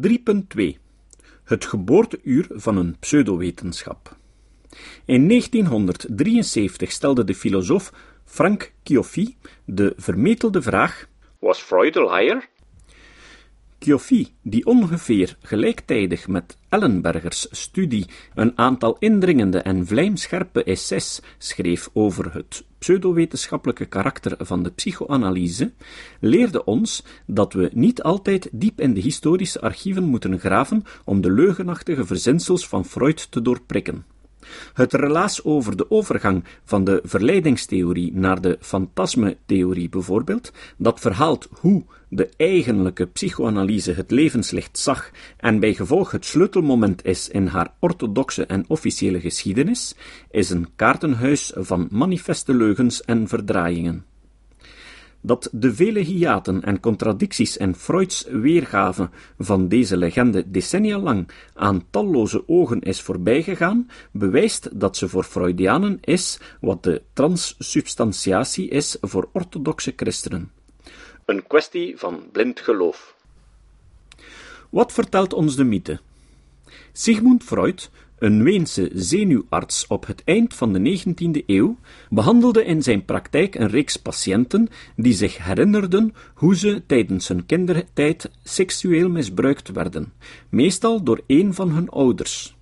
3.2 Het geboorteuur van een pseudowetenschap. In 1973 stelde de filosoof Frank Kiofi de vermetelde vraag: Was Freud een liar? Kiofi, die ongeveer gelijktijdig met Ellenbergers studie een aantal indringende en vlijmscherpe essays schreef over het pseudowetenschappelijke karakter van de psychoanalyse, leerde ons dat we niet altijd diep in de historische archieven moeten graven om de leugenachtige verzinsels van Freud te doorprikken. Het relaas over de overgang van de verleidingstheorie naar de fantasmetheorie bijvoorbeeld, dat verhaalt hoe de eigenlijke psychoanalyse het levenslicht zag en bij gevolg het sleutelmoment is in haar orthodoxe en officiële geschiedenis, is een kaartenhuis van manifeste leugens en verdraaiingen dat de vele hiaten en contradicties en Freuds weergave van deze legende decennia lang aan talloze ogen is voorbijgegaan, bewijst dat ze voor Freudianen is wat de transsubstantiatie is voor orthodoxe christenen. Een kwestie van blind geloof. Wat vertelt ons de mythe? Sigmund Freud een Weense zenuwarts op het eind van de 19e eeuw behandelde in zijn praktijk een reeks patiënten die zich herinnerden hoe ze tijdens hun kindertijd seksueel misbruikt werden, meestal door een van hun ouders.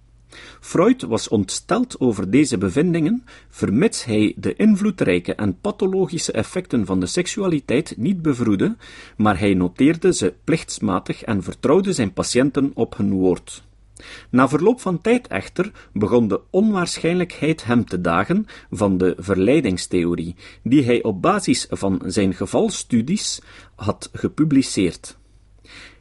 Freud was ontsteld over deze bevindingen, vermits hij de invloedrijke en pathologische effecten van de seksualiteit niet bevroedde, maar hij noteerde ze plichtsmatig en vertrouwde zijn patiënten op hun woord. Na verloop van tijd echter begon de onwaarschijnlijkheid hem te dagen van de verleidingstheorie, die hij op basis van zijn gevalstudies had gepubliceerd.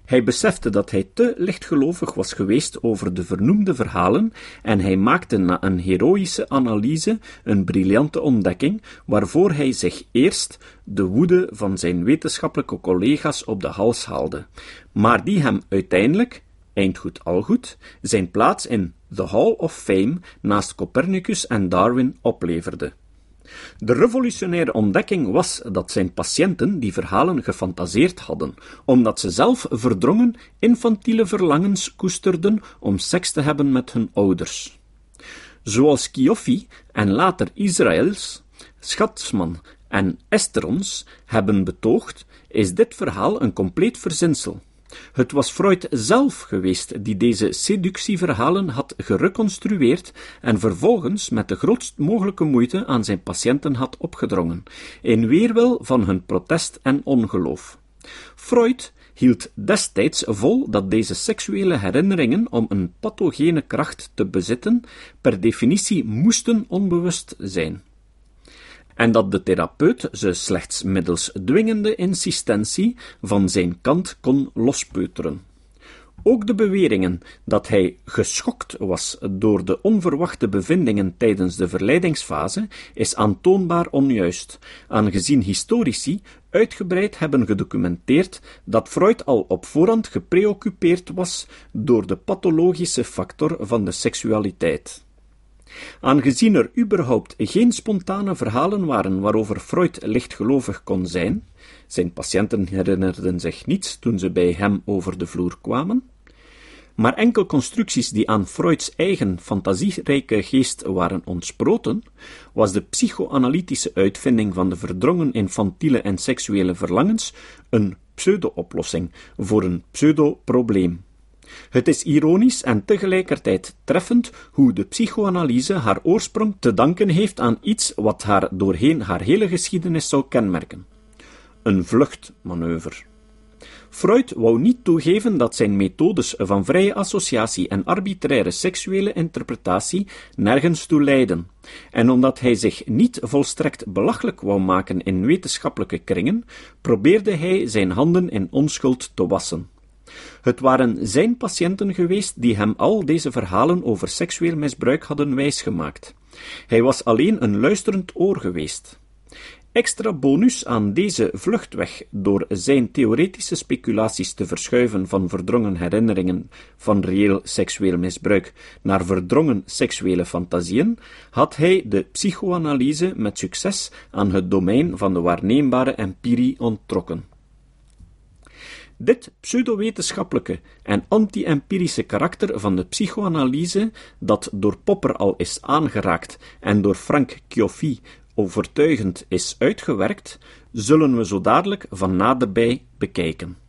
Hij besefte dat hij te lichtgelovig was geweest over de vernoemde verhalen en hij maakte na een heroïsche analyse een briljante ontdekking, waarvoor hij zich eerst de woede van zijn wetenschappelijke collega's op de hals haalde, maar die hem uiteindelijk, eindgoed al goed, zijn plaats in The Hall of Fame naast Copernicus en Darwin opleverde. De revolutionaire ontdekking was dat zijn patiënten die verhalen gefantaseerd hadden, omdat ze zelf verdrongen infantiele verlangens koesterden om seks te hebben met hun ouders. Zoals Kiofi en later Israëls, Schatzman en Esterons hebben betoogd, is dit verhaal een compleet verzinsel. Het was Freud zelf geweest die deze seductieverhalen had gereconstrueerd en vervolgens met de grootst mogelijke moeite aan zijn patiënten had opgedrongen, in weerwil van hun protest en ongeloof. Freud hield destijds vol dat deze seksuele herinneringen om een pathogene kracht te bezitten per definitie moesten onbewust zijn en dat de therapeut ze slechts middels dwingende insistentie van zijn kant kon lospeuteren. Ook de beweringen dat hij geschokt was door de onverwachte bevindingen tijdens de verleidingsfase is aantoonbaar onjuist, aangezien historici uitgebreid hebben gedocumenteerd dat Freud al op voorhand gepreoccupeerd was door de pathologische factor van de seksualiteit. Aangezien er überhaupt geen spontane verhalen waren waarover Freud lichtgelovig kon zijn, zijn patiënten herinnerden zich niets toen ze bij hem over de vloer kwamen, maar enkel constructies die aan Freuds eigen fantasierijke geest waren ontsproten, was de psychoanalytische uitvinding van de verdrongen infantiele en seksuele verlangens een pseudo-oplossing voor een pseudo-probleem. Het is ironisch en tegelijkertijd treffend hoe de psychoanalyse haar oorsprong te danken heeft aan iets wat haar doorheen haar hele geschiedenis zou kenmerken: een vluchtmanoeuvre. Freud wou niet toegeven dat zijn methodes van vrije associatie en arbitraire seksuele interpretatie nergens toe leiden, en omdat hij zich niet volstrekt belachelijk wou maken in wetenschappelijke kringen, probeerde hij zijn handen in onschuld te wassen. Het waren zijn patiënten geweest die hem al deze verhalen over seksueel misbruik hadden wijsgemaakt. Hij was alleen een luisterend oor geweest. Extra bonus aan deze vluchtweg door zijn theoretische speculaties te verschuiven van verdrongen herinneringen van reëel seksueel misbruik naar verdrongen seksuele fantasieën, had hij de psychoanalyse met succes aan het domein van de waarneembare empirie onttrokken. Dit pseudowetenschappelijke en anti-empirische karakter van de psychoanalyse, dat door Popper al is aangeraakt en door Frank Kiofi overtuigend is uitgewerkt, zullen we zo dadelijk van naderbij bekijken.